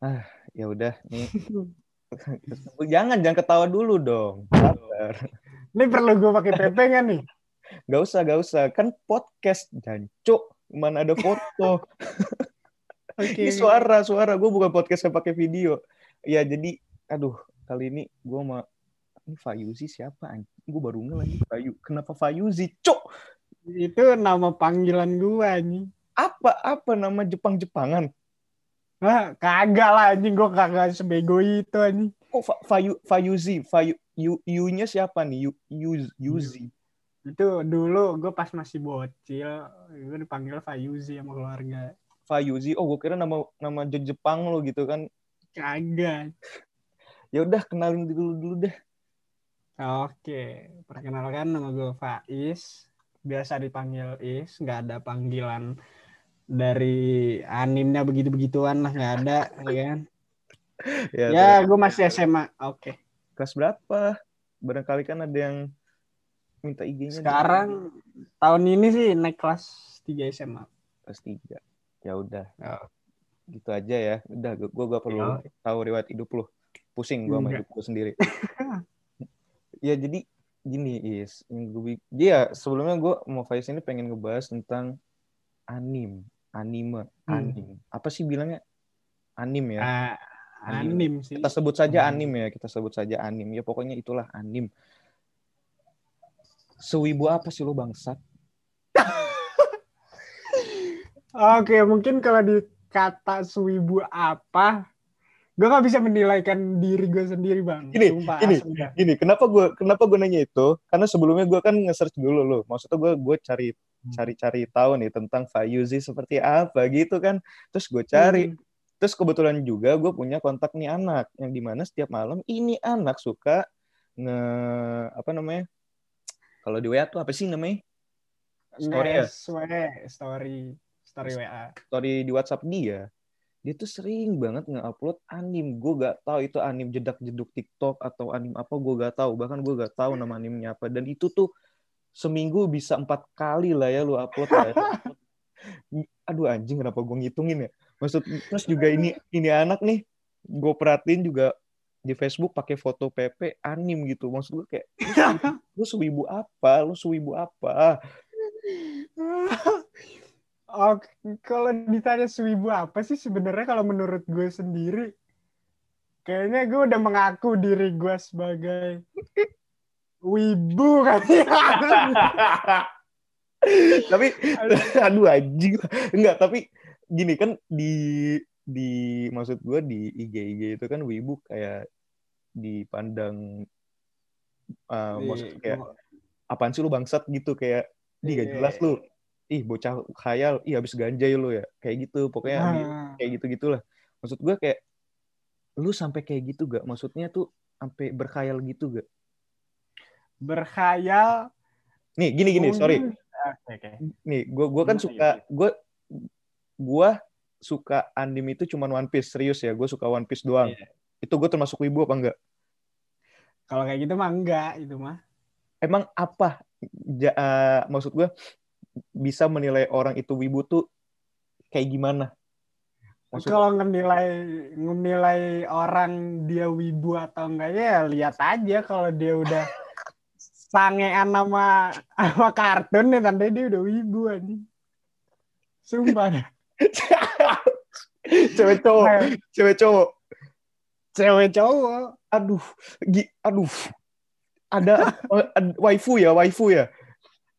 Ah, ya udah nih. jangan, jangan ketawa dulu dong. Sabar. Ini perlu gue pakai PP nggak nih? Gak usah, gak usah. Kan podcast, jancuk. Mana ada foto. Oke. Ini suara, suara. Gue bukan podcast yang pakai video. Ya, jadi, aduh, kali ini gue mau ini Fayuzi siapa? Gue baru nge lagi Fayu. Kenapa Fayuzi? Cok. Itu nama panggilan gue nih. Apa apa nama Jepang-Jepangan? Wah, kagak lah anjing gue kagak sebego itu anjing. Kok Fa- Fayu Fayuzi? Fayu Yu, Yu-nya siapa nih? Yu, Yu, Yuzi. Itu dulu gue pas masih bocil, gue dipanggil Fayuzi sama keluarga. Fayuzi. Oh, gue kira nama nama Je- Jepang lo gitu kan. Kagak. Ya udah kenalin dulu dulu deh. Oke, perkenalkan nama gue Faiz. Biasa dipanggil Is, nggak ada panggilan dari animnya begitu-begituan lah, nggak ada, ya kan? Ya, Ya, gue masih SMA. Oke. kelas berapa? Barangkali kan ada yang minta IG-nya. Sekarang tahun ini sih naik kelas 3 SMA. kelas 3. Ya udah, Oh. gitu aja ya. Udah, gue gak perlu Ya. tahu riwayat hidup lu. Pusing gue sama hidup gue sendiri. ya jadi gini is, yang gue dia sebelumnya gue mau Faiz ini pengen ngebahas tentang anim, anime, Hmm. anim. Apa sih bilangnya? Anim ya. Ah, anim sih. Kita sebut saja Hmm. anim ya, kita sebut saja anim. Ya pokoknya itulah anim. Sewibu apa sih lo bangsat? Oke, mungkin kalau dikata suibu apa, gue nggak bisa menilaikan diri gue sendiri bang. Ini, Sumpah, ini. dah. Gini, kenapa gue kenapa gue nanya itu? Karena sebelumnya gue kan nge-search dulu loh. Maksudnya gue gue cari. Cari-cari tahu nih tentang Fayuzi seperti apa gitu kan. Terus gue cari. Hmm. Terus kebetulan juga gue punya kontak nih anak yang di mana setiap malam ini anak suka nge apa namanya? Kalau di WA tuh apa sih namanya? Story ya? Story, story WA. Story di WhatsApp dia. Dia tuh sering banget nge-upload anim. Gue gak tahu itu anim jedak-jeduk TikTok atau anim apa gue gak tahu. Bahkan gue gak tahu nama animnya apa. Dan itu tuh seminggu bisa empat kali lah ya lu upload. lah ya. Aduh anjing kenapa gue ngitungin ya. Maksud terus juga ini ini anak nih gue perhatiin juga di Facebook pakai foto PP anim gitu. Maksud gue kayak lu sewibu apa? Lu sewibu apa? Oke, kalau ditanya suibu apa sih sebenarnya kalau menurut gue sendiri, kayaknya gue udah mengaku diri gue sebagai wibu kan? Tapi aduh. anjing. Enggak tapi gini kan di di maksud gue di IG IG itu kan wibu kayak dipandang uh, maksud kayak apaan sih lu bangsat? gitu kayak di gak jelas lu. Ih bocah khayal. Ih habis ganjai lu ya. Kayak gitu pokoknya di- Nah, kayak gitu gitulah maksud gue kayak lu sampai kayak gitu gak? Maksudnya tuh sampai berkhayal gitu gak berkhayal. nih gini gini sorry mungkin- Oke, oke. nih gue gua kan suka gue gua suka anime itu cuma One Piece serius ya gue suka One Piece doang Iya. itu gue termasuk wibu apa enggak Kalau kayak gitu mah enggak itu mah. emang apa ja- eh, maksud gue bisa menilai orang itu wibu tuh kayak gimana maksud Kalau ngenilai ngenilai orang dia wibu atau enggak ya lihat aja kalau dia udah sangean sama sama kartun ya tanda dia udah wibu anjing. Sumpah dah. cewek cowok cewek cowok Cewek cowok. aduh gi, aduh ada ada waifu ya waifu ya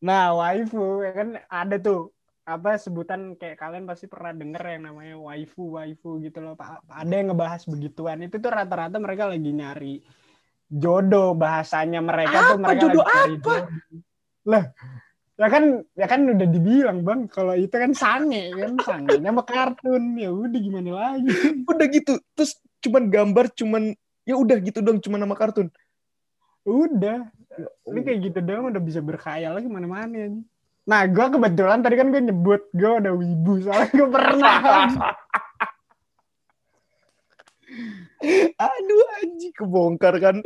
Nah, waifu ya kan ada tuh apa sebutan kayak kalian pasti pernah denger yang namanya waifu waifu gitu loh Pak. Ada yang ngebahas begituan. Itu tuh rata-rata mereka lagi nyari jodoh bahasanya mereka tuh Apa mereka jodoh lagi cari apa? jodoh. Lah, ya kan ya kan udah dibilang, Bang, kalau itu kan sange kan sangenya sama kartun. Ya udah gimana lagi. udah gitu terus cuman gambar cuman ya udah gitu dong cuman nama kartun Udah. Ini kayak gitu doang udah bisa berkhayal lagi mana-mana. Nah, gue kebetulan tadi kan gue nyebut gue udah wibu soalnya gue pernah. aduh anjing kebongkar kan.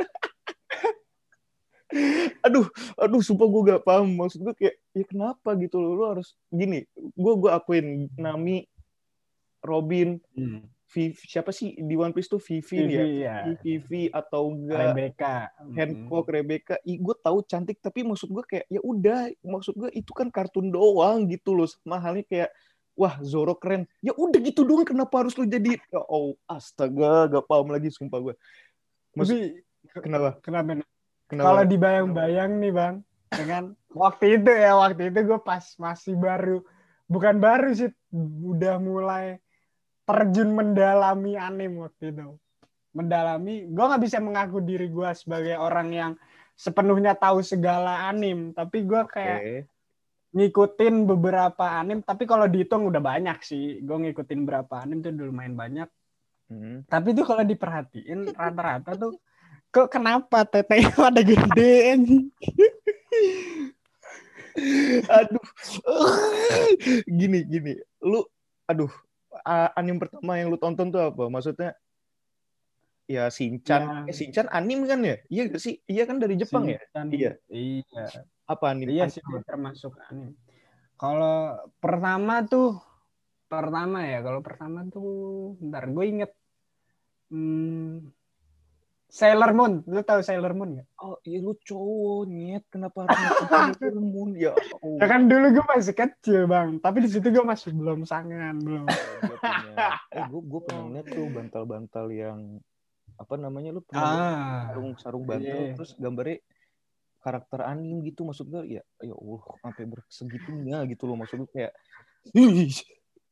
Aduh aduh sumpah gue gak paham. Maksud gue kayak ya kenapa gitu loh? Lo harus gini gue gue akuin. Nami Robin Vivi, siapa sih di One Piece tuh? Vivi, Vivi, ya? ya. Vivi atau enggak? Rebecca. Hancock, Rebecca, ih gue tahu cantik tapi maksud gue kayak ya udah. Maksud gue itu kan kartun doang gitu loh. Sama halnya kayak wah Zoro keren ya udah gitu doang kenapa harus lu jadi ya, oh astaga gak paham lagi sumpah gue Tapi kenapa kenapa? kenapa Kalau dibayang-bayang nih bang, dengan waktu itu ya waktu itu gue pas masih baru, bukan baru sih, udah mulai terjun mendalami anime waktu itu. Mendalami, gue nggak bisa mengaku diri gue sebagai orang yang sepenuhnya tahu segala anime, tapi gue kayak Oke. Ngikutin beberapa anime. Tapi kalau dihitung udah banyak sih, gue ngikutin berapa anime tuh udah lumayan banyak. Hmm. Tapi tuh kalau diperhatiin rata-rata tuh kok kenapa tetenya pada gede aduh gini gini lu aduh a- anime pertama yang lu tonton tuh apa maksudnya ya Shinchan Ya. eh Shinchan anime kan ya iya gak sih iya kan dari Jepang ya Shinchan. Iya. Iya. apa anime Iya sih termasuk anime. Kalau pertama tuh pertama ya, kalau pertama tuh bentar gue inget hmm, Sailor Moon. Lu tahu Sailor Moon gak? oh iya lu cowok nyet kenapa harus Sailor Moon ya oh. Ya kan dulu gue masih kecil, Bang. Tapi di situ gue masih belum sangan, belum. gue punya eh gue gue pernah liat tuh bantal-bantal yang apa namanya lu pernah Ah. sarung sarung bantal Iya. terus gambarnya karakter anime gitu maksud gue ya ya Allah sampai bersegitunya gitu loh maksud gue kayak "Ih,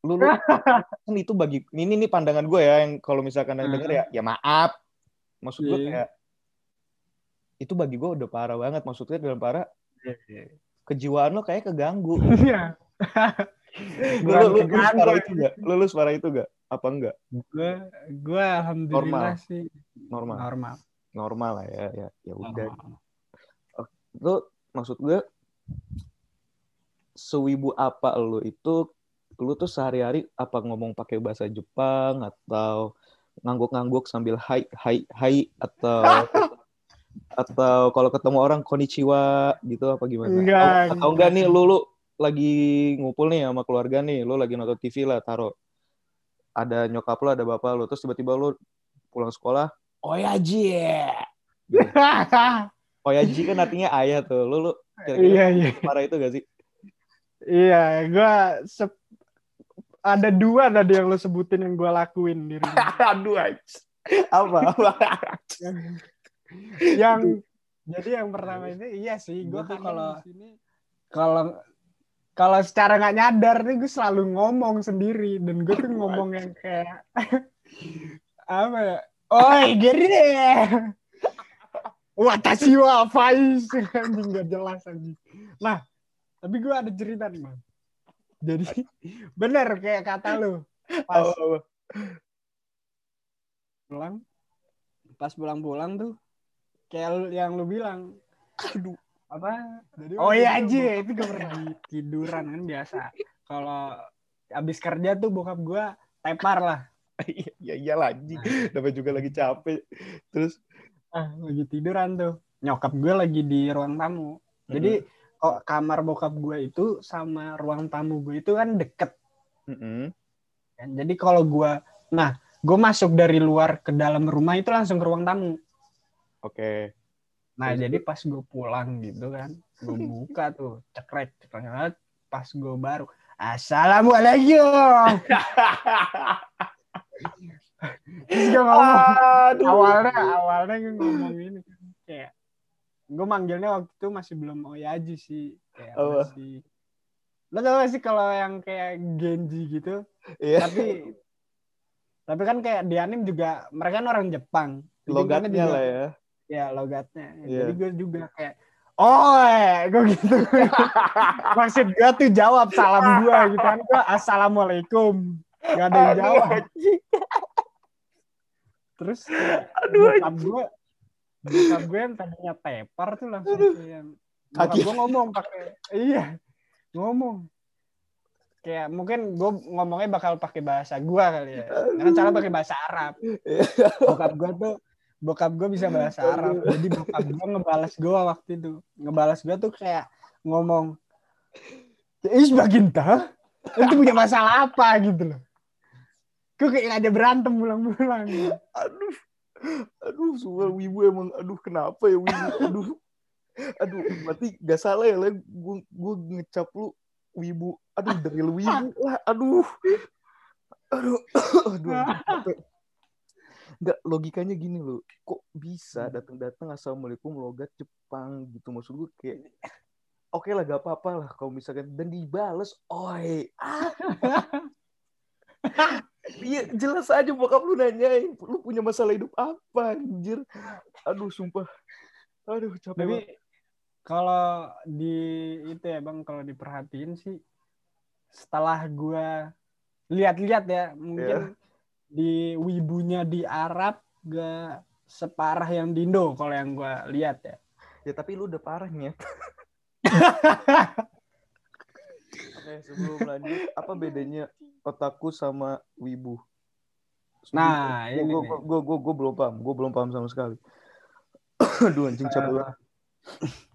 lu, lu kan itu bagi ini nih pandangan gue ya yang kalau misalkan ada Hmm. denger ya ya maaf maksud gue Iya. kayak itu bagi gue udah parah banget maksudnya dalam parah kejiwaan lo kayak keganggu Iya. lu, lu, lu, separah itu gak lu, lu separah itu gak apa enggak? Gue gue alhamdulillah Normal. sih. Normal. Normal. normal lah ya ya ya udah. Lu maksud gue sewibu apa lu itu lu tuh sehari-hari apa ngomong pakai bahasa Jepang atau ngangguk-ngangguk sambil hai hai hai atau atau kalau ketemu orang konnichiwa gitu apa gimana? Enggak, atau, atau enggak. enggak nih lu lu lagi ngumpul nih sama keluarga nih lu lagi nonton TV lah taruh ada nyokap lu ada bapak lu terus tiba-tiba lu pulang sekolah oh ya Ji Oyaji kan artinya ayah tuh. Lu lu kira-kira iya iya. parah itu gak sih? Iya, gue ada dua tadi yang lo sebutin yang gue lakuin di rumah. Aduh, anj- apa? apa? yang jadi yang pertama ini iya sih, gue Gua tuh kadang kalau kalau kalau secara nggak nyadar nih gue selalu ngomong sendiri dan gue tuh ngomong yang kayak apa ya? Oi, gini deh. Watashi wa faiz anjing gak jelas anjing. Nah, tapi gue ada cerita nih, Bang. Jadi bener kayak kata lu. Pas Oh, pulang pas pulang-pulang tuh kayak yang lu bilang aduh. Apa? Jadi oh iya aja itu gue pernah tiduran kan biasa. Kalau abis kerja tuh bokap gue tepar lah. Iya, iya iyalah anjing. Namanya juga lagi capek. Terus? Ah lagi tiduran tuh. Nyokap gue lagi di ruang tamu. Jadi kok kamar bokap gue itu sama ruang tamu gue itu kan deket. Mm-mm. kan jadi kalau gue nah gue masuk dari luar ke dalam rumah itu langsung ke ruang tamu. Oke. Nah, Terus jadi pas gue pulang gitu kan, gue buka tuh, cekrek, cekrek, pas gue baru, Assalamualaikum. Terus gue ngomong, Aduh. awalnya, awalnya gue ngomong ini, kayak, gue manggilnya waktu itu masih belum Oyaji sih, kayak Apa? masih, lo tau gak sih kalau yang kayak Genji gitu, Iya. tapi, tapi kan kayak di anime juga, mereka kan orang Jepang. Logatnya juga- lah ya. Ya logatnya. Iya. jadi gue juga kayak oh gue gitu. Maksud gue tuh jawab salam gue gitu kan. Gue assalamualaikum. Gak ada yang jawab. terus Aduh, bokap gue bokap gue yang tadinya tepar tuh langsung kayak bokap gue ngomong pakai iya ngomong. Kayak mungkin gue ngomongnya bakal pakai bahasa gue kali ya. Karena cara pakai bahasa Arab. Bokap gue tuh bokap gue bisa bahasa Arab. Jadi bokap gue ngebalas gue waktu itu. Ngebalas gue tuh kayak ngomong is baginta itu punya masalah apa? Gitu loh. Gue kayak ngajak berantem pulang-pulang. aduh. Aduh semua wibu emang aduh kenapa ya wibu? Aduh. Aduh berarti gak salah ya gue gue ngecap lu wibu. Aduh dari lu wibu lah. Aduh. Aduh aduh capek. Nggak logikanya gini loh kok bisa datang-datang assalamualaikum logat Jepang gitu maksud gue kayak oke lah gak apa-apa lah kalau misalkan dan dibales oi ah Iya jelas aja bokap lu nanyain lu punya masalah hidup apa anjir. Aduh sumpah. Aduh capek. Tapi kalau di itu ya bang, kalau diperhatiin sih, setelah gua lihat-lihat ya, mungkin di wibunya di Arab gak separah yang di Indo kalau yang gua lihat ya. Ya tapi lu udah parahnya. Oke sebelum lanjut apa bedanya otaku sama wibu? Nah, gue ini gue gue gue gue belum paham, gue belum paham sama sekali. Aduh anjing banget.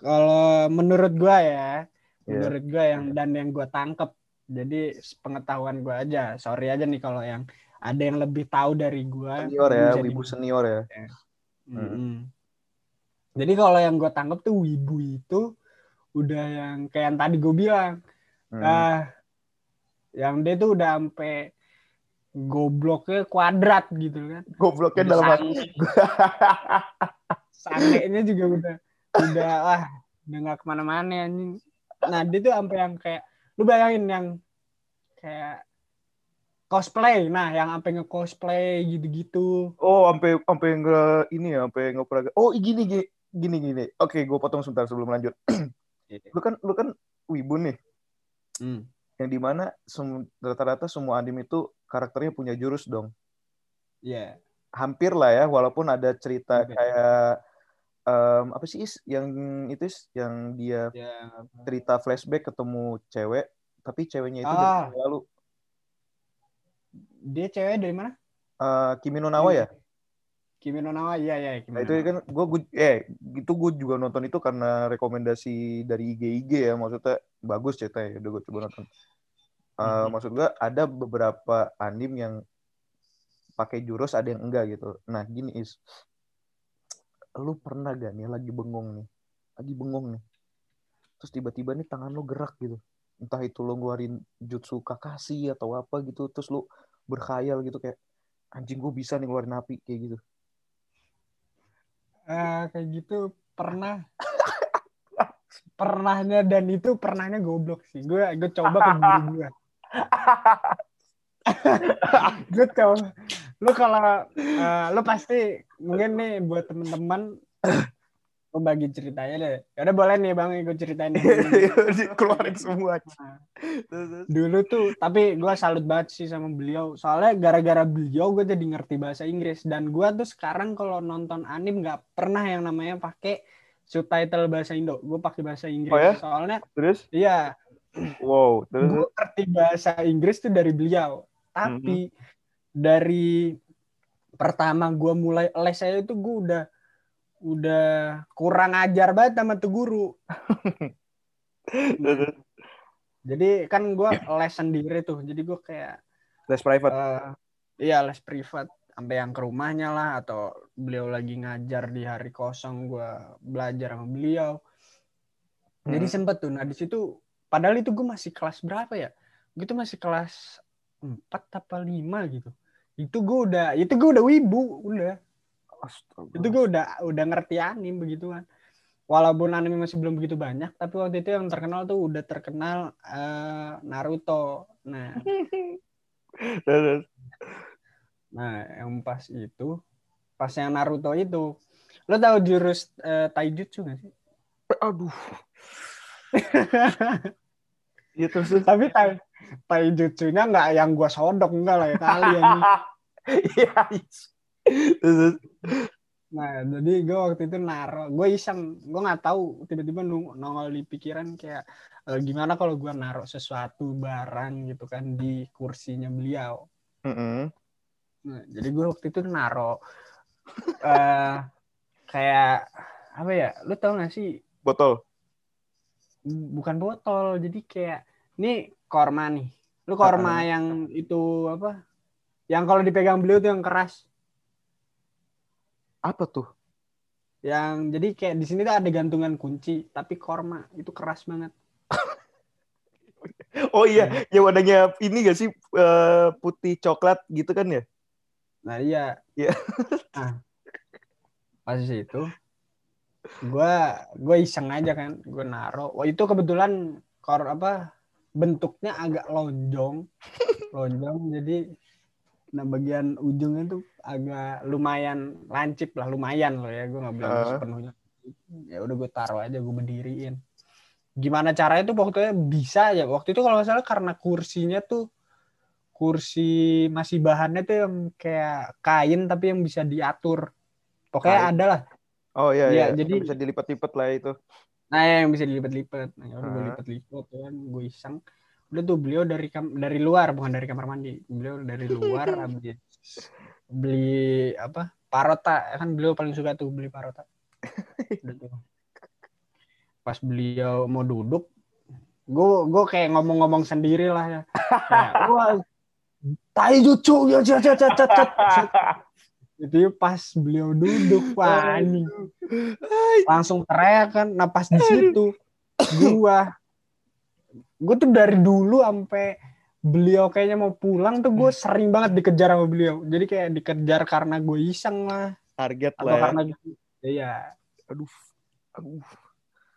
Kalau menurut gua ya, Iya. menurut gua yang dan yang gua tangkep, jadi pengetahuan gua aja. Sorry aja nih kalau yang ada yang lebih tahu dari gua. Senior ya, bisa wibu senior ya. Mm-mm. Jadi kalau yang gue tangkep tuh wibu itu udah yang kayak yang tadi gue bilang, Hmm. ah, yang dia tuh udah sampai gobloknya kuadrat gitu kan. Gobloknya Udah dalam sange- Sangenya juga udah udah ah udah nggak ke mana-mana anjing. Nah dia tuh sampai yang kayak lu bayangin yang kayak cosplay, nah yang sampai nge cosplay gitu-gitu. Oh, sampai sampai nggak ini ya, sampai nggak pernah. Oh, gini gini gini gini. Oke, gue potong sebentar sebelum lanjut. lu kan lu kan wibu nih, Hmm. yang di mana sem- rata-rata semua anime itu karakternya punya jurus dong. Iya. Hampir lah ya, walaupun ada cerita Hampir. kayak em, apa sih is yang itu is yang dia Ya, cerita flashback ketemu cewek, tapi ceweknya itu Ah. lalu. Dia cewek dari mana? Eh, Kimi no Nawa ya? Kimi no Nawa, iya iya. Kimi Nah, itu kan gue eh itu gue juga nonton itu karena rekomendasi dari IG IG ya maksudnya bagus ceritanya udah gue coba nonton. Eh, Mhm. Maksud gue ada beberapa anime yang pakai jurus ada yang enggak gitu. Nah gini is, lu pernah gak nih lagi bengong nih, lagi bengong nih, terus tiba-tiba nih tangan lu gerak gitu, entah itu lu ngeluarin jutsu Kakashi atau apa gitu, terus lu berkhayal gitu kayak anjing gue bisa nih ngeluarin api kayak gitu. Eh, kayak gitu pernah. Pernahnya dan itu pernahnya goblok sih. Gue gue coba ke guru gue gue coba. Lu kalau eh, lu pasti mungkin nih buat temen-temen gue bagi ceritanya deh. Ya udah boleh nih bang gue ceritain Keluarin semua. dulu tuh tapi gue salut banget sih sama beliau. Soalnya gara-gara beliau gue jadi ngerti bahasa Inggris. Dan gue tuh sekarang kalau nonton anime nggak pernah yang namanya pakai subtitle bahasa Indo. Gue pakai bahasa Inggris. Oh ya? soalnya Terus, iya. Wow, terus, gue ngerti bahasa Inggris tuh dari beliau. Tapi dari pertama gue mulai les saya itu gue udah udah kurang ajar banget sama tuh guru. Jadi kan gue les sendiri tuh jadi gue kayak les private. Eh, iya les privat sampai yang ke rumahnya lah atau beliau lagi ngajar di hari kosong gue belajar sama beliau. Jadi Hmm. sempet tuh nah di situ padahal itu gue masih kelas berapa ya? Gue tuh masih kelas 4 apa 5 gitu. Itu gue udah itu gue udah wibu udah Astaga. itu gue udah udah ngerti anime begituan walaupun anime masih belum begitu banyak tapi waktu itu yang terkenal tuh udah terkenal eh, Naruto nah Nah, yang pas itu, pas yang Naruto itu, lo tahu jurus eh, taijutsu gak sih? aduh. Iya terus, terus. Tapi tai, taijutsunya nggak yang gua sodok enggak lah ya kali ini. Iya. Nah, jadi gue waktu itu naro, gue iseng, gue nggak tahu tiba-tiba nung- nongol di pikiran kayak eh, gimana kalau gua naruh sesuatu barang gitu kan di kursinya beliau. Mm-mm. Nah, jadi gue waktu itu naro eh kayak apa ya? Lu tau gak sih Botol. bukan botol jadi kayak ini korma nih lu korma Ah. yang itu apa Yang kalau dipegang beliau tuh yang keras. Apa tuh? Yang jadi kayak di sini tuh ada gantungan kunci, tapi korma itu keras banget. Oh iya, yang warnanya ini gak sih eh, putih coklat gitu kan ya? Nah iya. Iya. Nah, pas itu gue gue iseng aja kan gue naro wah itu kebetulan kor apa bentuknya agak lonjong lonjong jadi nah bagian ujungnya tuh agak lumayan lancip lah lumayan loh ya gue nggak bilang Ah. sepenuhnya ya udah gue taruh aja gue berdiriin gimana caranya tuh waktu bisa ya waktu itu kalau nggak salah karena kursinya tuh kursi masih bahannya tuh yang kayak kain tapi yang bisa diatur pokoknya Kain. ada lah Oh iya, Iya, iya. jadi- bisa dilipat-lipat lah itu. Nah, yang bisa dilipat-lipat. Nah, ya udah gue Ah. lipat-lipat tuh kan, gue iseng. Udah tuh beliau dari kam dari luar, bukan dari kamar mandi. Beliau dari luar habis beli apa? Parota, kan beliau paling suka tuh beli parota. Udah tuh. Pas beliau mau duduk, gue gue kayak ngomong-ngomong sendiri lah ya. Kayak, Wah, tai cucu ya cat cat cat, cat. Itu pas beliau duduk, anjing langsung teriak kan nah pas di situ gua gua tuh dari dulu sampai beliau kayaknya mau pulang tuh gue sering banget dikejar sama beliau jadi kayak dikejar karena gue iseng lah Target atau lah ya. karena gitu iya Aduh. Aduh.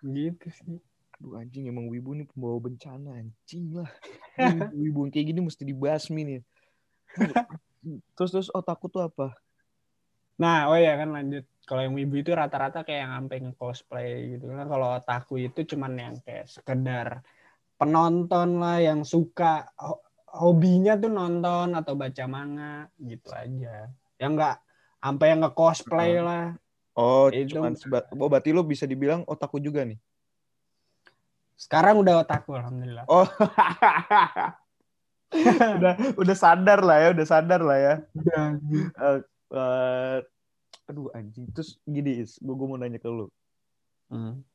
gitu sih Aduh anjing emang Wibu nih pembawa bencana anjing lah. Wibu, kayak gini mesti dibasmi nih. Terus terus otakku tuh apa? nah oh ya kan lanjut kalau yang wibu itu rata-rata kayak yang sampai cosplay gitu kan kalau otaku itu cuman yang kayak sekedar penonton lah yang suka ho- hobinya tuh nonton atau baca manga gitu aja yang enggak sampai yang nge-cosplay Hmm. lah Oh, Itu- cuman seba- oh, berarti lo bisa dibilang otakku juga nih. sekarang udah otaku alhamdulillah Oh. udah udah sadar lah ya, udah sadar lah ya. udah Eh, eh, aduh anjing. Terus gini, Is, gue mau nanya ke lu. Hmm.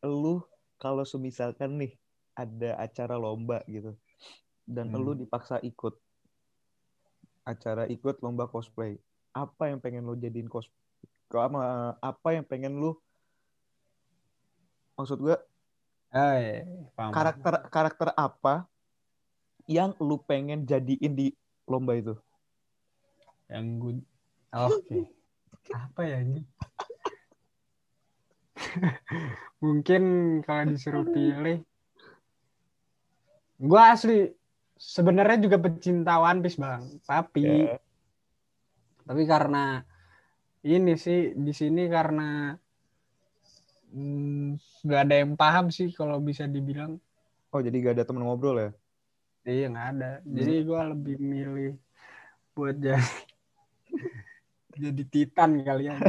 Lu kalau semisalkan nih ada acara lomba gitu dan Hmm. lu dipaksa ikut acara ikut lomba cosplay. Apa yang pengen lu jadiin cosplay? Apa, apa yang pengen lu maksud gue Oh, iya, paham. karakter karakter apa yang lu pengen jadiin di lomba itu? yang gue oke apa ya ini mungkin kalau disuruh pilih gue asli sebenarnya juga pecinta One Piece bang tapi Ya. tapi karena ini sih di sini karena hmm, nggak ada yang paham sih kalau bisa dibilang Oh jadi gak ada temen ngobrol ya? iya nggak ada jadi gue lebih milih buat jadi jadi Titan kali ya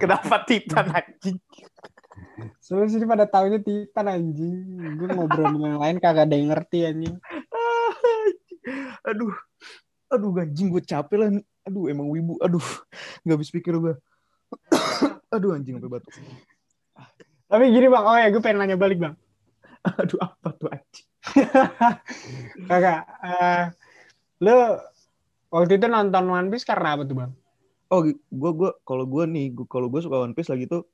Kenapa Titan anjing? Soalnya sini pada tahunya Titan anjing. Gue ngobrol dengan yang lain kagak ada yang ngerti anjing. aduh, aduh anjing gue capek lah. Aduh emang wibu. Aduh, nggak habis pikir gue. aduh anjing sampai batuk. Tapi gini bang, oh ya gue pengen nanya balik bang. Aduh apa tuh anjing? Kakak, eh lu waktu itu nonton One Piece karena apa tuh bang? Oh, gue gue kalau gue nih, kalau gue suka One Piece lagi tuh,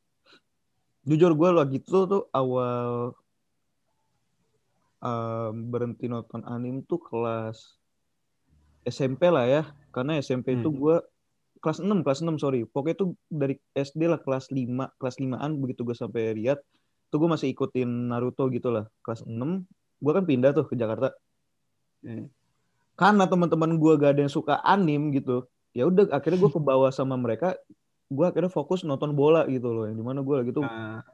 jujur gue lagi tuh tuh awal em, berhenti nonton anime tuh kelas SMP lah ya, karena SMP itu Hmm. gue kelas 6, kelas 6 sorry, pokoknya tuh dari SD lah kelas 5, kelas 5an begitu gue sampai Riyadh, tuh gue masih ikutin Naruto gitu lah, kelas 6, gue kan pindah tuh ke Jakarta, Hmm. karena teman-teman gue gak ada yang suka anim gitu ya udah akhirnya gue kebawa sama mereka gue akhirnya fokus nonton bola gitu loh yang di mana gue lagi tuh Nah,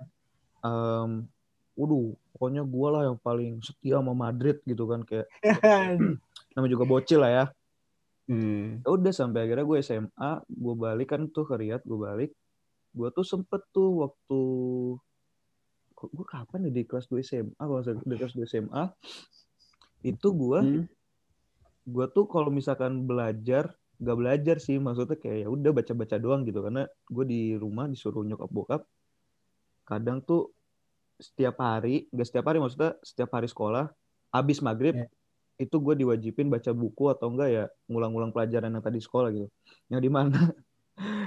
em, waduh pokoknya gue lah yang paling setia sama Madrid gitu kan kayak nama juga bocil lah ya hmm. Ya udah sampai akhirnya gue SMA gue balik kan tuh ke Riyadh gue balik gue tuh sempet tuh waktu gue kapan ya di kelas 2 SMA kalau di kelas 2 SMA itu gue Hmm. gue tuh kalau misalkan belajar gak belajar sih maksudnya kayak ya udah baca-baca doang gitu. Karena gue di rumah disuruh nyokap bokap kadang tuh setiap hari gak setiap hari maksudnya setiap hari sekolah abis maghrib Iya. itu gue diwajibin baca buku atau enggak ya ngulang-ngulang pelajaran yang tadi sekolah gitu. Yang di mana?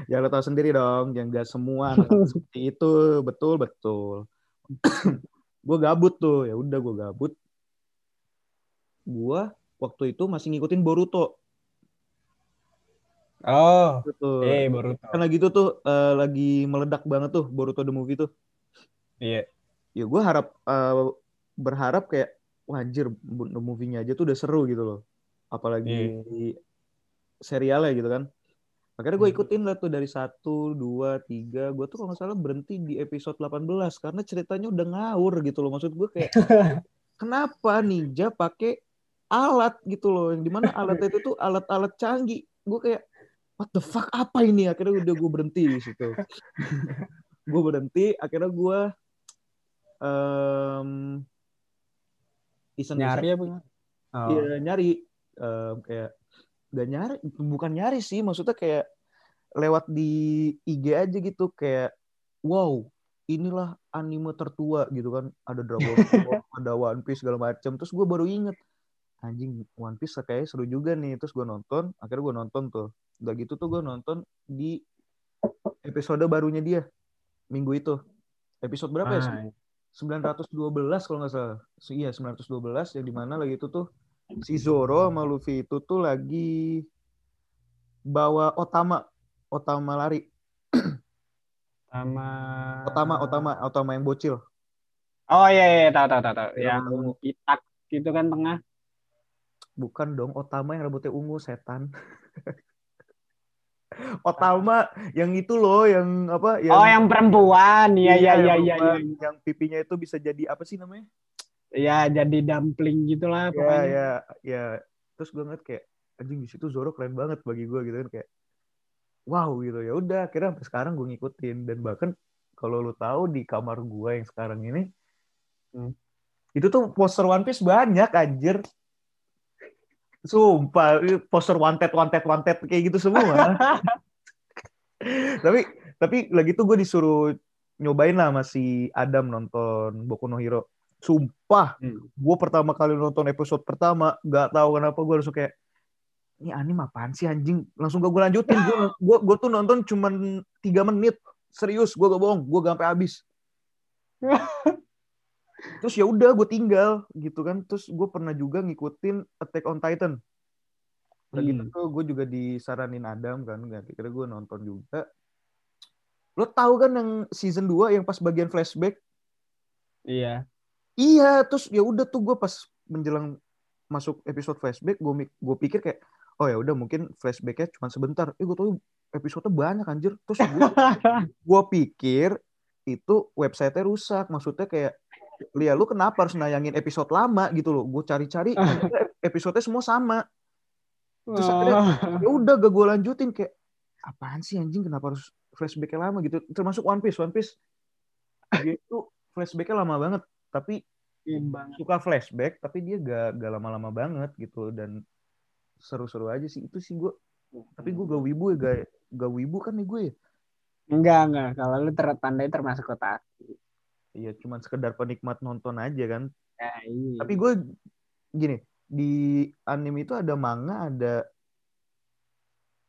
Ya lo tau sendiri dong yang gak semua seperti itu. Betul betul. Gue gabut tuh ya udah gue gabut. Gue waktu itu masih ngikutin Boruto Oh, Gitu. eh baru tahu. kan lagi itu tuh eh, lagi meledak banget tuh Boruto the movie tuh. Iya. ya gue harap eh, berharap kayak wah anjir the movie-nya aja tuh udah seru gitu loh. Apalagi di serialnya gitu kan. Akhirnya gue Hmm. ikutin lah tuh dari satu dua tiga. Gue tuh kalau nggak salah berhenti di episode 18 karena ceritanya udah ngawur gitu loh. Maksud gue kayak kenapa ninja pakai alat? gitu loh. Yang di mana alat itu tuh alat-alat canggih. Gue kayak what the fuck apa ini akhirnya udah gue berhenti di situ gue berhenti akhirnya gue um, iseng Nyari apa? gimana? Oh. Iya nyari Em, kayak gak nyari bukan nyari sih maksudnya kayak lewat di IG aja gitu kayak wow inilah anime tertua gitu kan ada Dragon Ball ada One Piece segala macam terus gue baru inget anjing One Piece kayaknya seru juga nih terus gue nonton akhirnya gue nonton tuh udah gitu tuh gue nonton di episode barunya dia minggu itu episode berapa ya Ah, iya. 912 kalau nggak salah. So, iya 912 yang di mana lagi itu tuh si Zoro sama Luffy itu tuh lagi bawa Otama Otama lari sama Otama Otama Otama yang bocil Oh iya iya tahu tahu tahu tahu. Yang pitak gitu kan tengah. Bukan dong Otama yang rambutnya ungu setan Otama yang itu loh yang apa oh yang perempuan. Iya iya iya yang iya iya. perempuan, yang pipinya itu bisa jadi apa sih namanya Iya jadi dumpling gitulah ya pokoknya. ya ya terus gue ngeliat kayak anjing di situ Zoro keren banget bagi gue gitu kan kayak wow gitu ya udah akhirnya sampai sekarang gue ngikutin dan bahkan kalau lu tahu di kamar gue yang sekarang ini Hmm. itu tuh poster One Piece banyak anjir sumpah poster wanted wanted wanted kayak gitu semua. Tapi tapi lagi tuh gue disuruh nyobain lah masih Adam nonton Boku no Hero. Sumpah Hmm. gue pertama kali nonton episode pertama gak tahu kenapa gue langsung kayak ini anime apaan sih anjing? Langsung gak gue lanjutin. Gue gue gue tuh nonton cuman tiga menit. Serius gue gak bohong gue gak sampai habis terus ya udah gue tinggal gitu kan terus gue pernah juga ngikutin Attack on Titan udah gitu Hmm. tuh gue juga disaranin Adam kan gak kira gue nonton juga lo tahu kan yang season 2 yang pas bagian flashback Iya. Iya, terus ya udah tuh gue pas menjelang masuk episode flashback, gue gue pikir kayak, oh ya udah mungkin flashbacknya cuma sebentar. Eh gue tahu episode banyak anjir. Terus gue gue pikir itu website-nya rusak. Maksudnya kayak, Lia lu kenapa harus nayangin episode lama gitu loh? Gue cari-cari, ternyata episode-nya semua sama. Terus akhirnya, Oh. Ya udah gak gue lanjutin kayak, apaan sih anjing kenapa harus flashbacknya lama gitu? Termasuk One Piece, One Piece. Itu flashbacknya lama banget. Tapi Imbang. suka flashback tapi dia gak, gak lama-lama banget gitu dan seru-seru aja sih itu sih gue tapi gue gak wibu ya gak, gak wibu kan nih gue ya Enggak enggak. Kalau lu tertandai termasuk kota. Iya cuman sekedar penikmat nonton aja kan Ya, iya. tapi gue gini di anime itu ada manga ada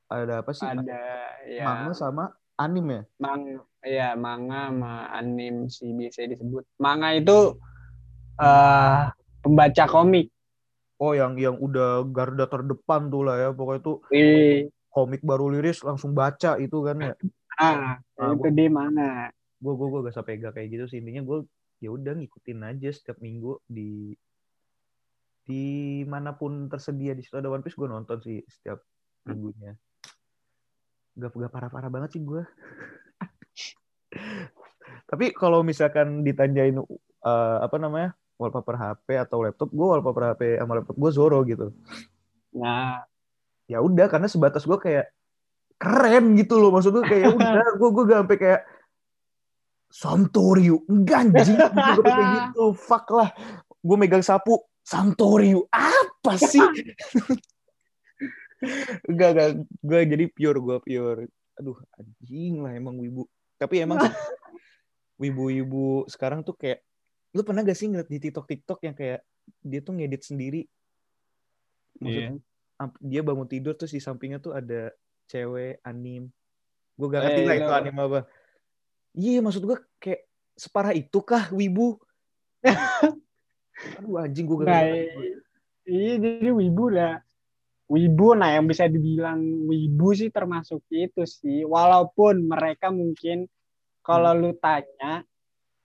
ada apa sih ada ya manga sama anime ya mang ya manga sama anim sih biasa disebut. Manga itu eh pembaca komik. oh yang yang udah garda terdepan tuh lah ya pokoknya itu Ih, komik baru liris langsung baca itu kan ya ah, Ah, itu dia manga. Gue gue gue gak sampai gak kayak gitu sih. Intinya gue ya udah ngikutin aja setiap minggu di di mana pun tersedia di situ ada One Piece gue nonton sih setiap minggunya. Gak gak parah parah banget sih gue tapi kalau misalkan ditanyain eh, apa namanya wallpaper HP atau laptop gue wallpaper HP sama laptop gue Zoro gitu. Nah, ya udah karena sebatas gue kayak keren gitu loh. Maksud gue kayak ya udah gue gue gak sampai kayak Santoriu. Enggak anjing. Gue kayak gitu. Fuck lah. Gue megang sapu. Santoriu. Apa sih? Enggak enggak. Gue jadi pure gue pure. Aduh anjing lah emang wibu. Tapi emang wibu-wibu sekarang tuh kayak lu pernah gak sih ngeliat di TikTok TikTok yang kayak dia tuh ngedit sendiri? Maksud Iya. ap- dia bangun tidur terus di sampingnya tuh ada cewek anim. Gue gak Eh, ngerti lah itu itu. anim apa iya maksud gue kayak separah itu kah wibu aduh anjing gue gak Nah, iya jadi wibu lah. Wibu, nah yang bisa dibilang wibu sih termasuk itu sih. Walaupun mereka mungkin kalau lu tanya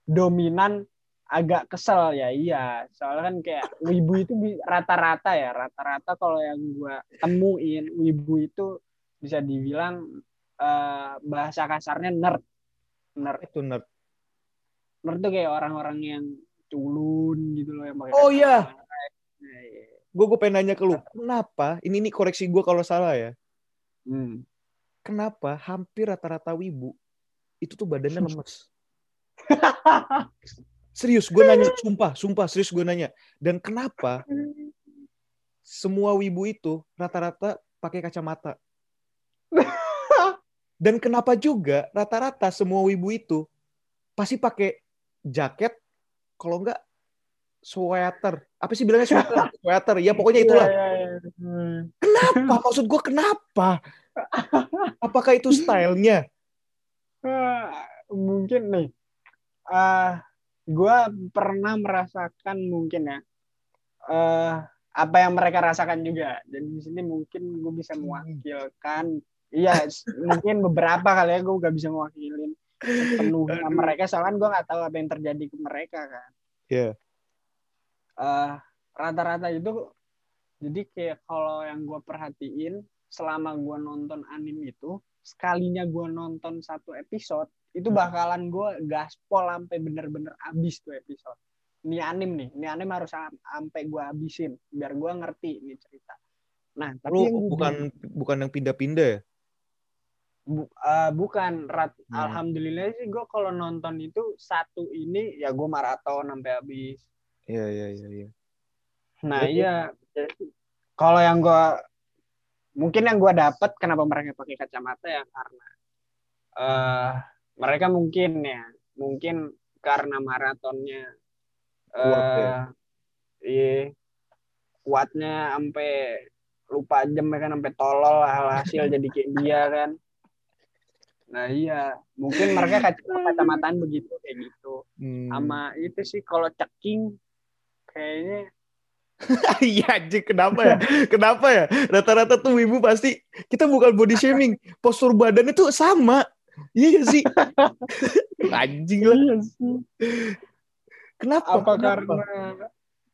dominan agak kesel ya iya. Soalnya kan kayak wibu itu rata-rata ya, rata-rata kalau yang gua temuin wibu itu bisa dibilang eh, bahasa kasarnya nerd. Nerd. itu nerd Nerd tuh kayak orang-orang yang culun gitu loh yang pakai Oh, iya. Nah, iya. gue gue pengen nanya ke lu kenapa ini ini koreksi gue kalau salah ya Hmm. kenapa hampir rata-rata wibu itu tuh badannya lemes serius gue nanya sumpah sumpah serius gue nanya dan kenapa semua wibu itu rata-rata pakai kacamata dan kenapa juga rata-rata semua wibu itu pasti pakai jaket kalau enggak sweater. Apa sih bilangnya sweater? Sweater. Ya pokoknya itulah. Iya, iya, iya. Hmm. kenapa? Maksud gue kenapa? Apakah itu stylenya? Ah, mungkin nih. Ah gue pernah merasakan mungkin ya. Eh apa yang mereka rasakan juga. Jadi di sini mungkin gue bisa mewakilkan iya mungkin beberapa kali ya gue gak bisa mewakilin sepenuhnya mereka soalnya gue nggak tahu apa yang terjadi ke mereka kan. Iya. eh rata-rata itu jadi kayak kalau yang gue perhatiin selama gue nonton anime itu sekalinya gue nonton satu episode itu Hmm. bakalan gue gaspol sampai bener-bener abis tuh episode. Ini anime nih ini anime harus sam- sampai gue habisin biar gue ngerti ini cerita. Nah tapi lu yang bukan bukan yang pindah-pindah ya Bu- eh, bukan rat Hmm. alhamdulillah sih gue kalau nonton itu satu ini ya gue maraton sampai habis iya iya iya iya Nah iya, kalau yang gua mungkin yang gua dapat kenapa mereka pakai kacamata ya karena eh mereka mungkin ya, mungkin karena maratonnya Kuat ya? eh iya, kuatnya sampai lupa jam ya kan sampai tolol lah hasil jadi kayak dia kan. Nah iya, mungkin mereka kac- kacamataan begitu kayak gitu. Hmm. Sama itu sih kalau ceking kayaknya Iya anjing kenapa ya? Kenapa ya? Rata-rata tuh ibu pasti kita bukan body shaming, postur badannya tuh sama. Iya gak sih? anjing lah. iya sih. Kenapa? apa Kenapa? karena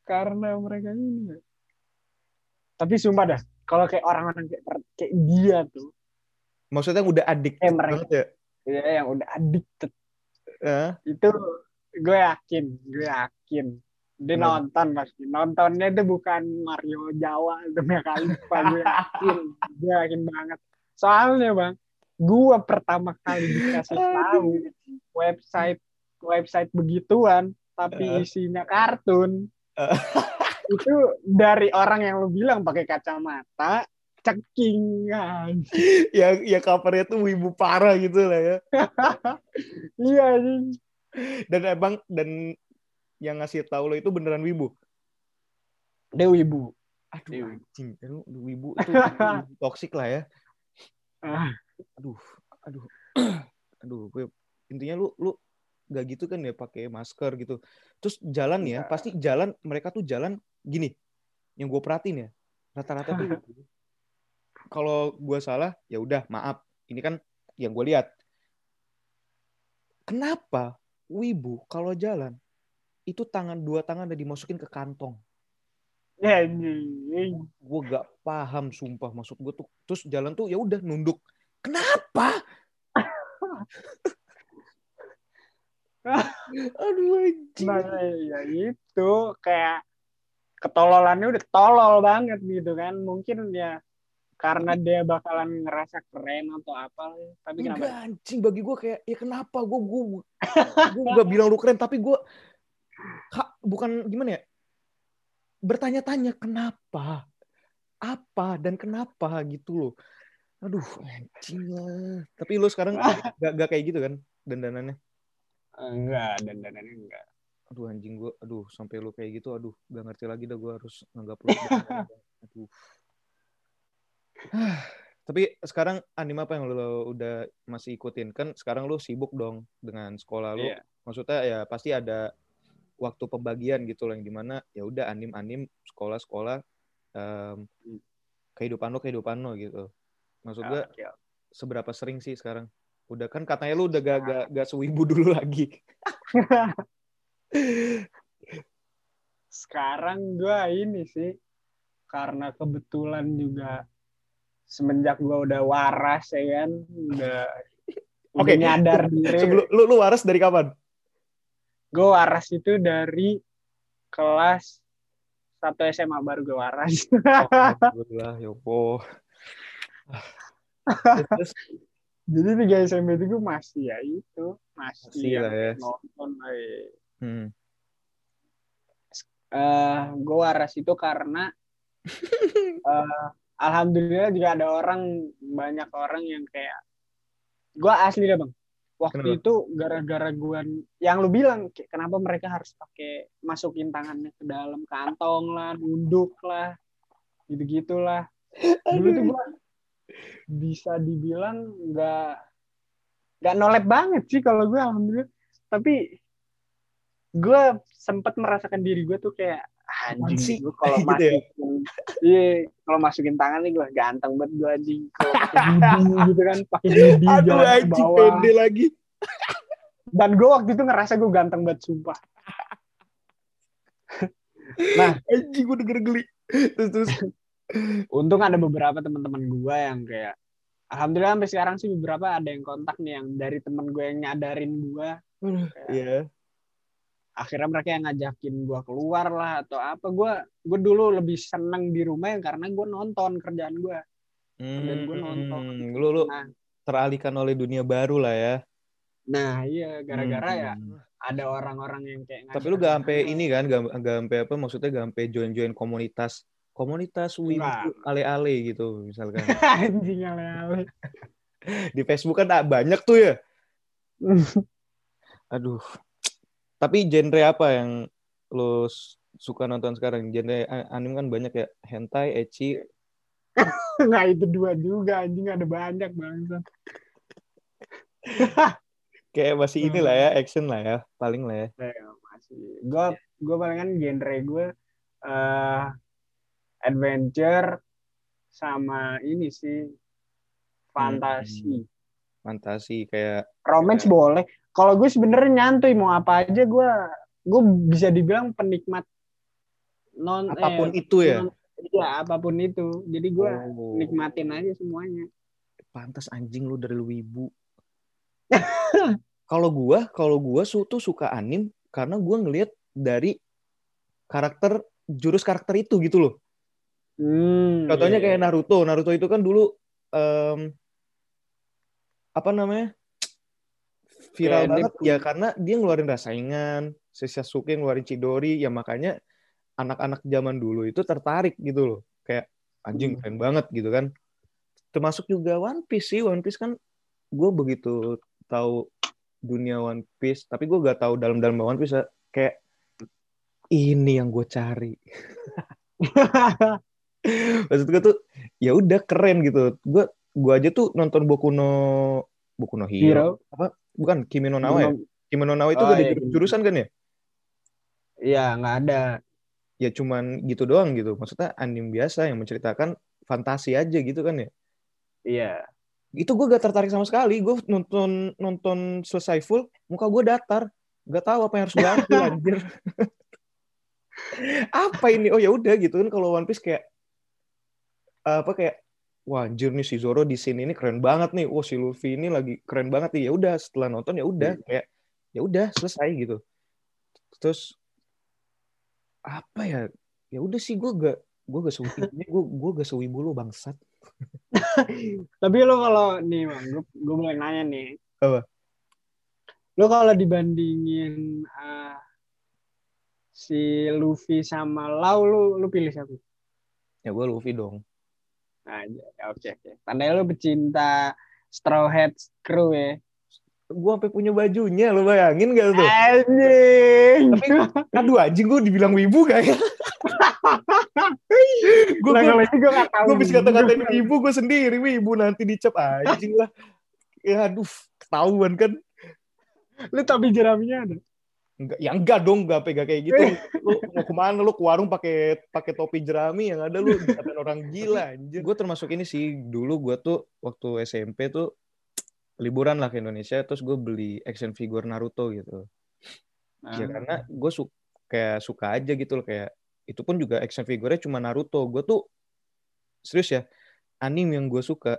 karena mereka ini tapi sumpah dah kalau kayak orang-orang kayak, kayak dia tuh Maksudnya udah adik mereka- banget ya? ya yang udah addicted Hah? itu gue yakin gue yakin dia Kenapa? nonton pasti nontonnya itu bukan Mario Jawa demi Khalifa gue yakin gue yakin banget soalnya bang gue pertama kali dikasih tahu website website begituan tapi Eh. isinya kartun Eh. itu dari orang yang lu bilang pakai kacamata ceking kan ya ya covernya tuh ibu parah gitu lah ya. iya. Dan emang dan yang ngasih tahu lo itu beneran wibu. dia wibu Aduh Iya. anjing, Aduh, wibu itu toksik lah ya. Ah, aduh aduh aduh gue intinya lu lu nggak gitu kan ya pakai masker gitu terus jalan ya Iya. pasti jalan mereka tuh jalan gini yang gue perhatiin ya rata-rata tuh. Kalau gue salah ya udah maaf. Ini kan yang gue lihat. Kenapa wibu kalau jalan itu tangan dua tangan udah dimasukin ke kantong? Ya gue gak paham sumpah. Maksud gue tuh terus jalan tuh ya udah nunduk. Kenapa? Aduh anjing. Nah, ya itu kayak ketololannya udah tolol banget gitu kan. Mungkin ya karena dia bakalan ngerasa keren atau apa. Tapi enggak kenapa? anjing bagi gue kayak ya kenapa? Gue gue gue gak bilang lu keren tapi gue ha- bukan gimana ya? Bertanya-tanya kenapa? Apa? Dan kenapa? gitu loh. Aduh anjing lah. Tapi lu sekarang gak, gak kayak gitu kan dandanannya? Enggak, dan dan enggak. aduh anjing gue aduh sampai lu kayak gitu aduh gak ngerti lagi dah gue harus nganggap lu aduh tapi sekarang anime apa yang lu udah masih ikutin kan sekarang lu sibuk dong dengan sekolah lu Iya. maksudnya ya pasti ada waktu pembagian gitu loh yang di mana ya udah anim anim sekolah sekolah em, Hmm. kehidupan lo kehidupan lo gitu maksud gue oke. seberapa sering sih sekarang udah kan katanya lu udah gak gak, gak sewibu dulu lagi Sekarang gue ini sih karena kebetulan juga semenjak gue udah waras ya kan, udah Oke. nyadar diri. sebelum lu lu waras dari kapan Gue waras itu dari kelas satu SMA baru gue waras. Alhamdulillah ya Allah. Terus, Jadi tiga SMP itu gue masih ya itu masih, Masih lah ya. nonton. eh. hmm. eh gue waras itu karena eh, alhamdulillah juga ada orang banyak orang yang kayak gue asli deh bang. Waktu Kenapa? itu gara-gara gue yang lu bilang kenapa mereka harus pakai masukin tangannya ke dalam kantong lah nunduk lah gitu gitulah dulu tuh gue bisa dibilang nggak nggak nolep banget sih kalau gue alhamdulillah. Tapi gue sempat merasakan diri gue tuh kayak anjing gue kalau Gitu ya? masukin iya kalau masukin tangan nih gue ganteng banget gue anjing. Kalau pakai gigi gitu kan pakai gigi aduh anjing pede lagi. Dan gue waktu itu ngerasa gue ganteng banget sumpah. Anjing gue denger geli. Terus terus. Untung ada beberapa teman-teman gue yang kayak alhamdulillah sampai sekarang sih beberapa ada yang kontak nih yang dari temen gue yang nyadarin gue Iya. Akhirnya mereka yang ngajakin gue keluar lah atau apa. Gue gue dulu lebih seneng di rumah ya karena gue nonton kerjaan gue Dan gua nonton. Hmm, lu lu Nah. teralihkan oleh dunia baru lah ya. Nah iya gara-gara ya Hmm. ada orang-orang yang kayak tapi lu gak sampai ini kan gak, gak sampai apa maksudnya gak sampai join join komunitas komunitas wibu ale-ale gitu misalkan. Anjing ale-ale. Di Facebook kan ah, banyak tuh ya. Aduh tapi genre apa yang lo suka nonton sekarang? Genre anime kan banyak ya. Hentai ecchi nggak itu dua juga anjing. Ada banyak banget kayak masih Hmm. inilah ya action lah ya paling lah ya. Masih. Gue gue palingan genre gue eh adventure sama ini sih fantasi. fantasi kayak romance boleh kalau gue sebenarnya nyantuy mau apa aja gue gue bisa dibilang penikmat non apa pun eh, itu ya non- iya apa pun itu jadi gue Oh, nikmatin aja semuanya pantas anjing lu dari lu wibu kalau gua kalau gua su tuh suka anim karena gua ngelihat dari karakter jurus karakter itu gitu loh hmm, Contohnya iya, kayak iya. Naruto. Naruto itu kan dulu em, apa namanya? Viral Kayak dia banget punya- ya karena dia ngeluarin Rasengan, si Sasuke ngeluarin Chidori, ya makanya anak-anak zaman dulu itu tertarik gitu loh. Kayak anjing Hmm. keren banget gitu kan. Termasuk juga One Piece sih. One Piece kan gue begitu tahu dunia One Piece, tapi gue gak tahu dalam-dalam One Piece ya. kayak ini yang gue cari. maksud gue tuh ya udah keren gitu gue gue aja tuh nonton Boku no Boku no Hero, Hero bukan Kimi no Nawa ya? Kimi no Nawa itu Oh, gak ada iya, jurusan kan ya? Iya nggak ada. Ya cuman gitu doang gitu. Maksudnya anime biasa yang menceritakan fantasi aja gitu kan ya? Iya. Itu gue gak tertarik sama sekali. Gue nonton nonton selesai full muka gue datar. Gak tahu apa yang harus gue anjir. Apa ini? Oh ya udah gitu kan kalau One Piece kayak apa kayak wah anjir nih si Zoro di scene ini keren banget nih. Wah si Luffy ini lagi keren banget nih. Ya udah setelah nonton ya udah kayak ya udah selesai gitu. Terus apa ya? Ya udah sih gue gak gue gak sewibu gue gue gak sewibu lu bangsat. Tapi lo kalau nih bang gue gue boleh nanya nih. Apa? lo kalau dibandingin ah, si Luffy sama Lau lu lu pilih siapa? Ya gue Luffy dong nah oke oke tandanya lo pecinta Straw Hat Crew ya gue sampai punya bajunya lo bayangin gak tuh Anjing. tapi aduh anjing gue dibilang wibu gak ya gue Nah, gue gak tahu. gue bisa kata-katain wibu gue sendiri wibu nanti dicap anjing lah ya aduh ketahuan kan Lu topi jeraminya ada? Enggak, ya enggak dong, enggak pegang kayak gitu. Lu mau ke mana lu ke warung pakai pakai topi jerami yang ada lu dikatain orang gila anjir. Gue termasuk ini sih, dulu gue tuh waktu SMP tuh liburan lah ke Indonesia terus gue beli action figure Naruto gitu. Ya Ah. karena gue suka kayak suka aja gitu loh kayak itu pun juga action figure-nya cuma Naruto. Gue tuh serius ya, anime yang gue suka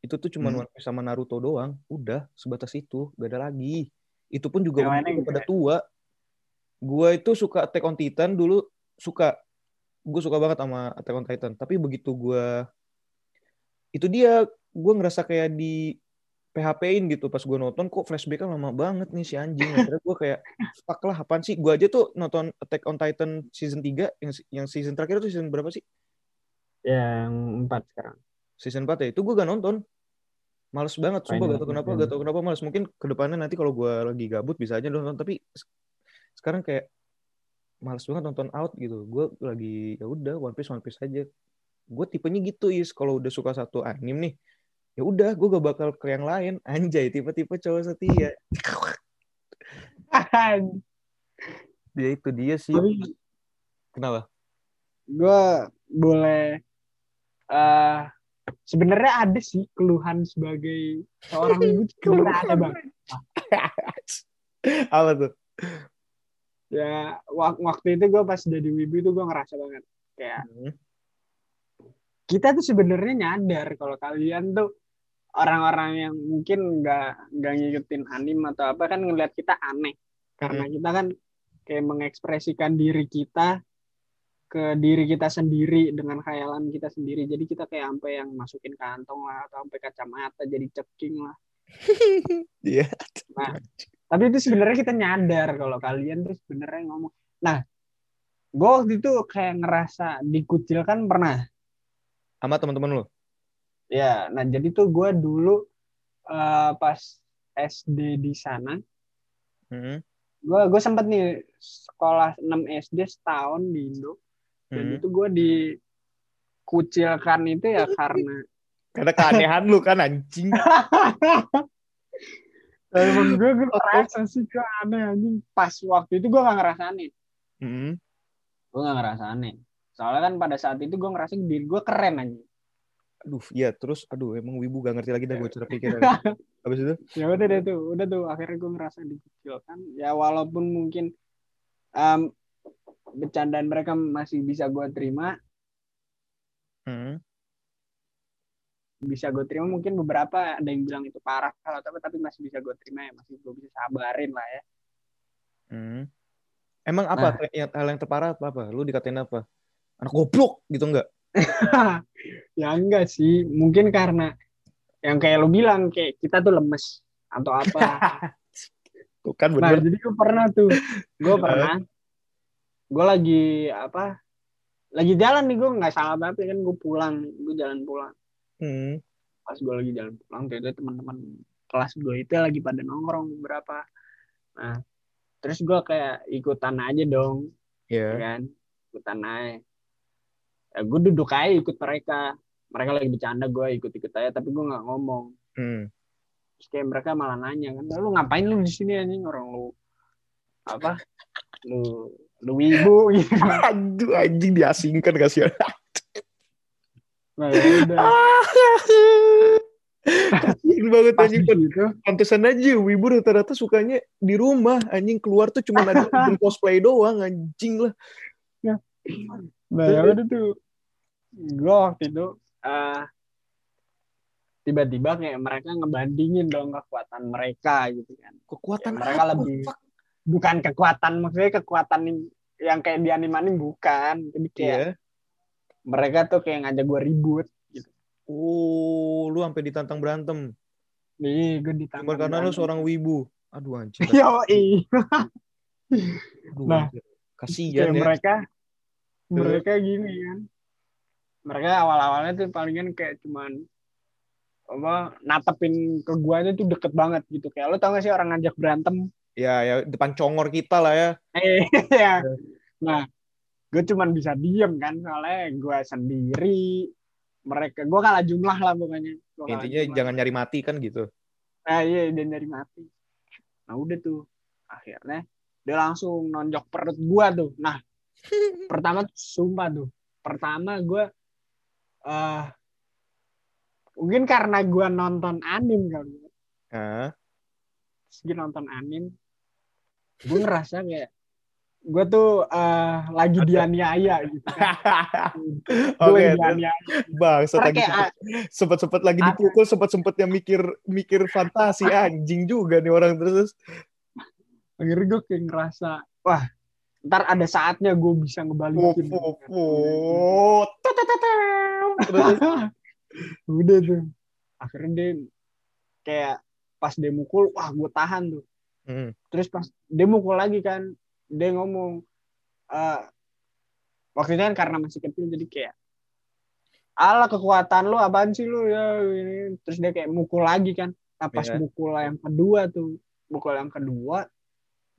itu tuh cuma Hmm. Sama Naruto doang. Udah sebatas itu, gak ada lagi. Itu pun juga lainnya gua pada enggak? tua. Gue itu suka Attack on Titan dulu suka. Gue suka banget sama Attack on Titan. Tapi begitu gue itu dia gue ngerasa kayak di PHP-in gitu pas gue nonton kok flashback lama banget nih si anjing. Akhirnya gue kayak fuck lah apaan sih? Gue aja tuh nonton Attack on Titan season 3 yang yang season terakhir tuh season berapa sih? Yang empat sekarang. Season 4 ya. Itu gue gak nonton. Males banget, sumpah gak tau kenapa, Fantasy. gak tau kenapa males. Mungkin ke depannya nanti kalau gue lagi gabut bisa aja nonton, tapi se- sekarang kayak males banget nonton out gitu. Gue lagi ya udah One Piece One Piece aja. Gue tipenya gitu is kalau udah suka satu anime nih, ya udah gue gak bakal ke yang lain. Anjay, tipe-tipe cowok setia. Dia itu dia sih. Kenapa? gue boleh eh sebenarnya ada sih keluhan sebagai seorang ibu sebenarnya ada bang. Apa tuh? ya wak- waktu itu gue pas jadi wibu itu gue ngerasa banget. Kayak Hmm. kita tuh sebenarnya nyadar kalau kalian tuh orang-orang yang mungkin nggak nggak ngikutin anime atau apa kan ngeliat kita aneh. Karena kita kan kayak mengekspresikan diri kita ke diri kita sendiri dengan khayalan kita sendiri jadi kita kayak sampai yang masukin kantong lah atau sampai kacamata jadi ceking lah Iya. Nah, tapi itu sebenarnya kita nyadar kalau kalian tuh sebenarnya ngomong. Nah, gue waktu itu kayak ngerasa dikucilkan pernah. Sama teman-teman lu? Ya, nah jadi tuh gue dulu eh, pas SD di sana, Hmm. gue gue sempet nih sekolah 6 SD setahun di Indo. Dan Hmm. itu gue dikucilkan itu ya karena Karena keanehan lu kan anjing. emang gue gue ngerasa sih gue aneh anjing. Pas waktu itu gue gak ngerasa aneh. Hmm. Gue gak ngerasa aneh. Soalnya kan pada saat itu gue ngerasa diri gue keren anjing. Aduh, iya terus aduh emang wibu gak ngerti lagi dah gue cara pikirnya. Habis itu? ya udah deh tuh udah tuh akhirnya gue ngerasa dikucilkan ya walaupun mungkin em, bercandaan mereka masih bisa gue terima Hmm. bisa gue terima mungkin beberapa ada yang bilang itu parah kalau tapi tapi masih bisa gue terima ya masih gue bisa sabarin lah ya Hmm. Emang apa Nah. yang hal yang terparah apa apa? Lu dikatain apa? Anak goblok gitu enggak? ya enggak sih mungkin karena yang kayak lo bilang kayak kita tuh lemes atau apa Tuh kan nah bener. jadi gue pernah tuh gue pernah gue lagi apa lagi jalan nih gue nggak salah tapi kan gue pulang gue jalan pulang. Hmm. pas gue lagi jalan pulang tuh teman-teman kelas gue itu lagi pada nongkrong beberapa. Nah terus gue kayak ikutan aja dong ya Ya. kan? Ikutan aja. Ya, gue duduk aja ikut mereka. Mereka lagi bercanda gue ikut-ikut aja tapi gue nggak ngomong. Hmm. terus kayak mereka malah nanya kan lu ngapain lu di sini anjing? Orang lu apa lu lu wibu gitu Aduh anjing diasingkan kasihan. nah, ya udah banget anjing. di situ Pantesan aja wibu rata-rata sukanya di rumah. Anjing keluar tuh cuma ada cosplay doang anjing lah. Nah, ya udah tuh. Gue waktu itu eh tiba-tiba kayak mereka ngebandingin dong kekuatan mereka gitu kan. Kekuatan Ya, mereka apa? lebih- Bukan kekuatan maksudnya kekuatan yang- kayak di anime bukan. Jadi kayak Iya. mereka tuh kayak ngajak gue ribut. Oh, lu sampai ditantang berantem. Nih, gue ditantang. Cuma karena lu berantem. seorang wibu. Aduh. Yoi. Aduh, Nah, anjir. kasihan ya. mereka mereka gini kan mereka awal-awalnya tuh palingan kayak cuman apa natepin ke guanya tuh deket banget gitu kayak lo tau gak sih orang ngajak berantem Ya, ya depan congor kita lah ya. eh ya nah gue cuman bisa diem kan soalnya gue sendiri mereka gue kalah jumlah lah pokoknya Gua Intinya jumlah. jangan nyari mati kan gitu. ah iya dia nyari mati nah udah tuh akhirnya dia langsung nonjok perut gue tuh nah pertama sumpah tuh pertama gue eh mungkin karena gue nonton anim kali ya. Gue nonton anim gue ngerasa kayak gue tuh eh, lagi dianiaya gitu kan. gue terus dianiaya. Bang, lagi kayak sempet sempet lagi dipukul, sempet sempetnya mikir mikir fantasi anjing juga nih orang terus. akhirnya gue kayak ngerasa wah. ntar ada saatnya gue bisa ngebalikin Fufu, terus. Udah tuh. Akhirnya dia kayak pas dia mukul wah gue tahan tuh. Hmm. terus pas dia mukul lagi kan dia ngomong eh waktu itu kan karena masih kecil jadi kayak ala kekuatan lu apaan sih lu? Ya ini. Terus dia kayak mukul lagi kan. Nah pas Iya. mukul yang kedua tuh mukul yang kedua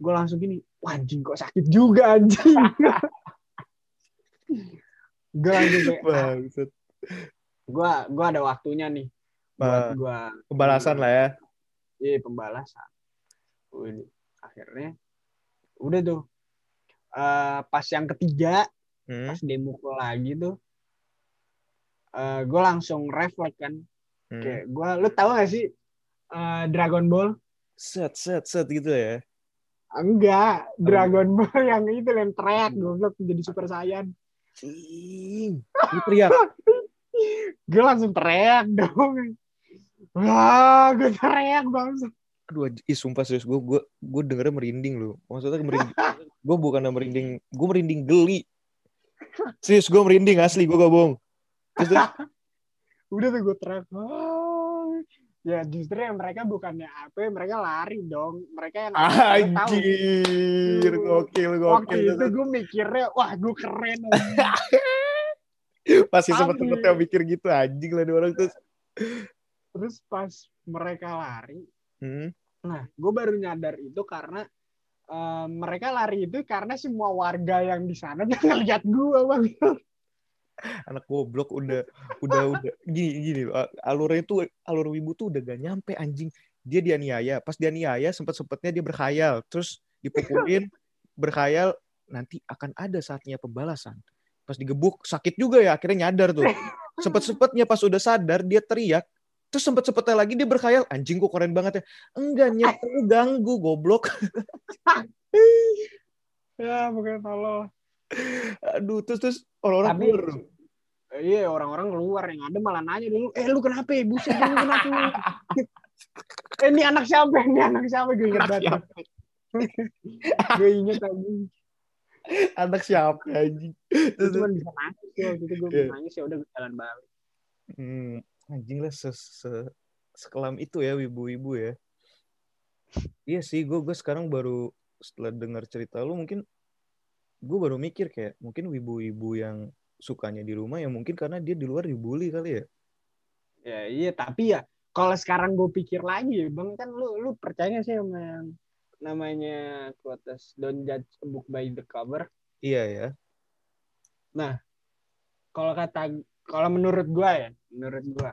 gue langsung gini anjing kok sakit juga anjing. Gue langsung kayak ah, gue gue ada waktunya nih buat gue Pembalasan lah ya. Iya pembalasan Udah. akhirnya udah tuh Eh, pas yang ketiga Hmm. pas dia mukul lagi tuh eh gue langsung refleks kan hmm. kayak gue lu tahu gak sih eh, Dragon Ball Set set set gitu ya. enggak Dragon Ball yang itu yang teriak goblok jadi super saiyan Cing. Teriak. gue langsung teriak dong wah gue teriak bangsa Aduh, ih sumpah serius gue gue gue dengernya merinding lu. Maksudnya merinding. gue bukan merinding, gue merinding geli. Serius gue merinding asli gue gak bohong. Terus terus, udah tuh gue teriak ya justru yang mereka bukannya apa mereka lari dong mereka yang anjir, gokil waktu gokil. itu gue mikirnya wah gue keren. Pasti Tapi- sempet sempetnya mikir gitu anjing lah dia orang tuh. Terus pas mereka lari Hmm. nah gue baru nyadar itu karena eh, mereka lari itu karena semua warga yang di sana ngeliat gue bang Anak goblok udah udah udah gini gini loh. Alurnya tuh alur wibu tuh udah gak nyampe anjing. Dia dianiaya, pas dianiaya sempet-sempetnya dia berkhayal, terus dipukulin berkhayal nanti akan ada saatnya pembalasan. Pas digebuk sakit juga ya akhirnya nyadar tuh. Sempet-sempetnya pas udah sadar dia teriak Terus sempet-sempetnya lagi dia berkhayal, anjing kok keren banget ya. Enggak, nyet, lu ganggu, goblok. ya bukan tolol. Aduh, terus terus orang-orang Tapi- keluar iya orang-orang keluar yang ada malah nanya dulu eh lu kenapa ya buset lu kenapa eh, ini anak siapa ini anak siapa? Gue inget banget. gue inget lagi. Anak siapa anjing? gue Terus, cuma bisa nangis ya waktu itu gue Iya. nangis ya udah gue jalan balik. Hmm, anjing lah se, se- sekelam itu ya wibu-wibu ya. Iya sih, gue gue sekarang baru setelah dengar cerita lu mungkin gue baru mikir kayak mungkin wibu-wibu yang sukanya di rumah ya mungkin karena dia di luar dibully kali ya. ya iya tapi ya kalau sekarang gue pikir lagi bang kan lu lu percaya sih sama yang namanya quotes don't judge a book by the cover Iya ya. kalau kata kalau menurut gue ya menurut gue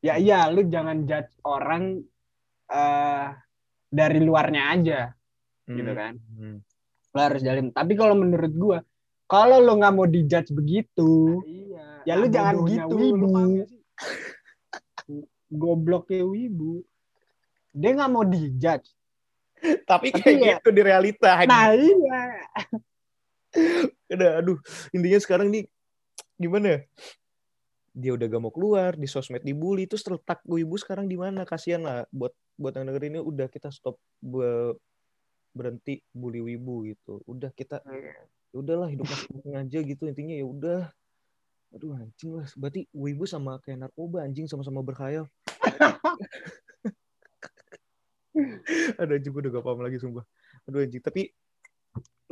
ya iya lu jangan judge orang eh dari luarnya aja Gitu kan. Hmm. lo harus jalan tapi kalau menurut gue kalau lo nggak mau dijudge begitu Iya. ya lu jangan gitu wibu. gobloknya wibu dia nggak mau dijudge Tapi Tapi kayak ya- gitu di realita. nah iya Udah, aduh, intinya sekarang nih gimana? Dia udah gak mau keluar, di sosmed dibully, terus terletak ibu sekarang di mana? Kasihan lah buat buat yang denger ini udah kita stop be- berhenti bully wibu gitu. Udah kita ya udahlah hidup masing-masing aja gitu intinya ya udah. Aduh anjing lah, berarti wibu sama kayak narkoba anjing sama-sama berkhayal. Anjing gue udah gak paham lagi sumpah. Aduh anjing, tapi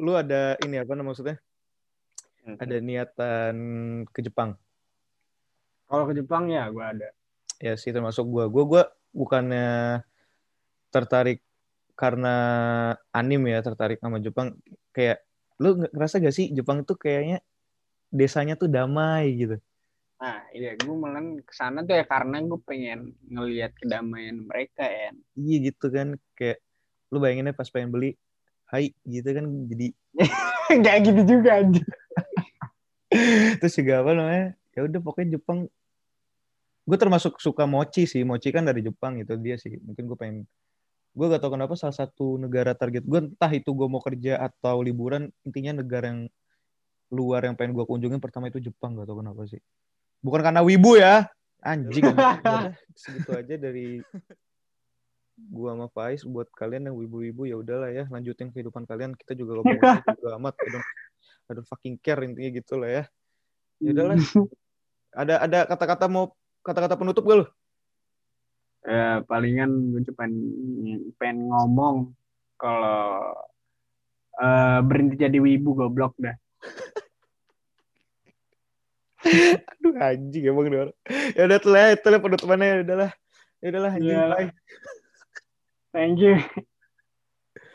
lu ada ini apa namanya maksudnya? Ada niatan ke Jepang. Kalau ke Jepang ya gue ada ya sih termasuk gue gue gue bukannya tertarik karena anime ya tertarik sama Jepang kayak lu ngerasa gak sih Jepang tuh kayaknya desanya tuh damai gitu Nah, iya gue malah ke sana tuh ya karena gue pengen ngelihat kedamaian mereka ya. iya gitu kan kayak lu bayanginnya pas pengen beli hai gitu kan jadi Kayak gitu juga aja. terus juga apa namanya ya udah pokoknya Jepang gue termasuk suka mochi sih mochi kan dari Jepang itu dia sih. Mungkin gue pengen gue gak tau kenapa salah satu negara target gue entah itu gue mau kerja atau liburan intinya negara yang luar yang pengen gue kunjungin pertama itu Jepang gak tau kenapa sih. Bukan karena wibu ya anjing. Segitu aja dari gua sama Faiz buat kalian yang wibu-wibu ya udahlah ya lanjutin kehidupan kalian. Kita juga gak mau juga amat don't fucking care intinya gitu lah ya. Ya udahlah. Ada ada kata-kata mau kata-kata penutup gak lu ya palingan gue cuma pengen ngomong kalau eh, berhenti jadi wibu goblok dah. aduh anjing emang nih orang ya udah tuh lah itu lah penutupannya ya udahlah ya udahlah anjing. Thank you.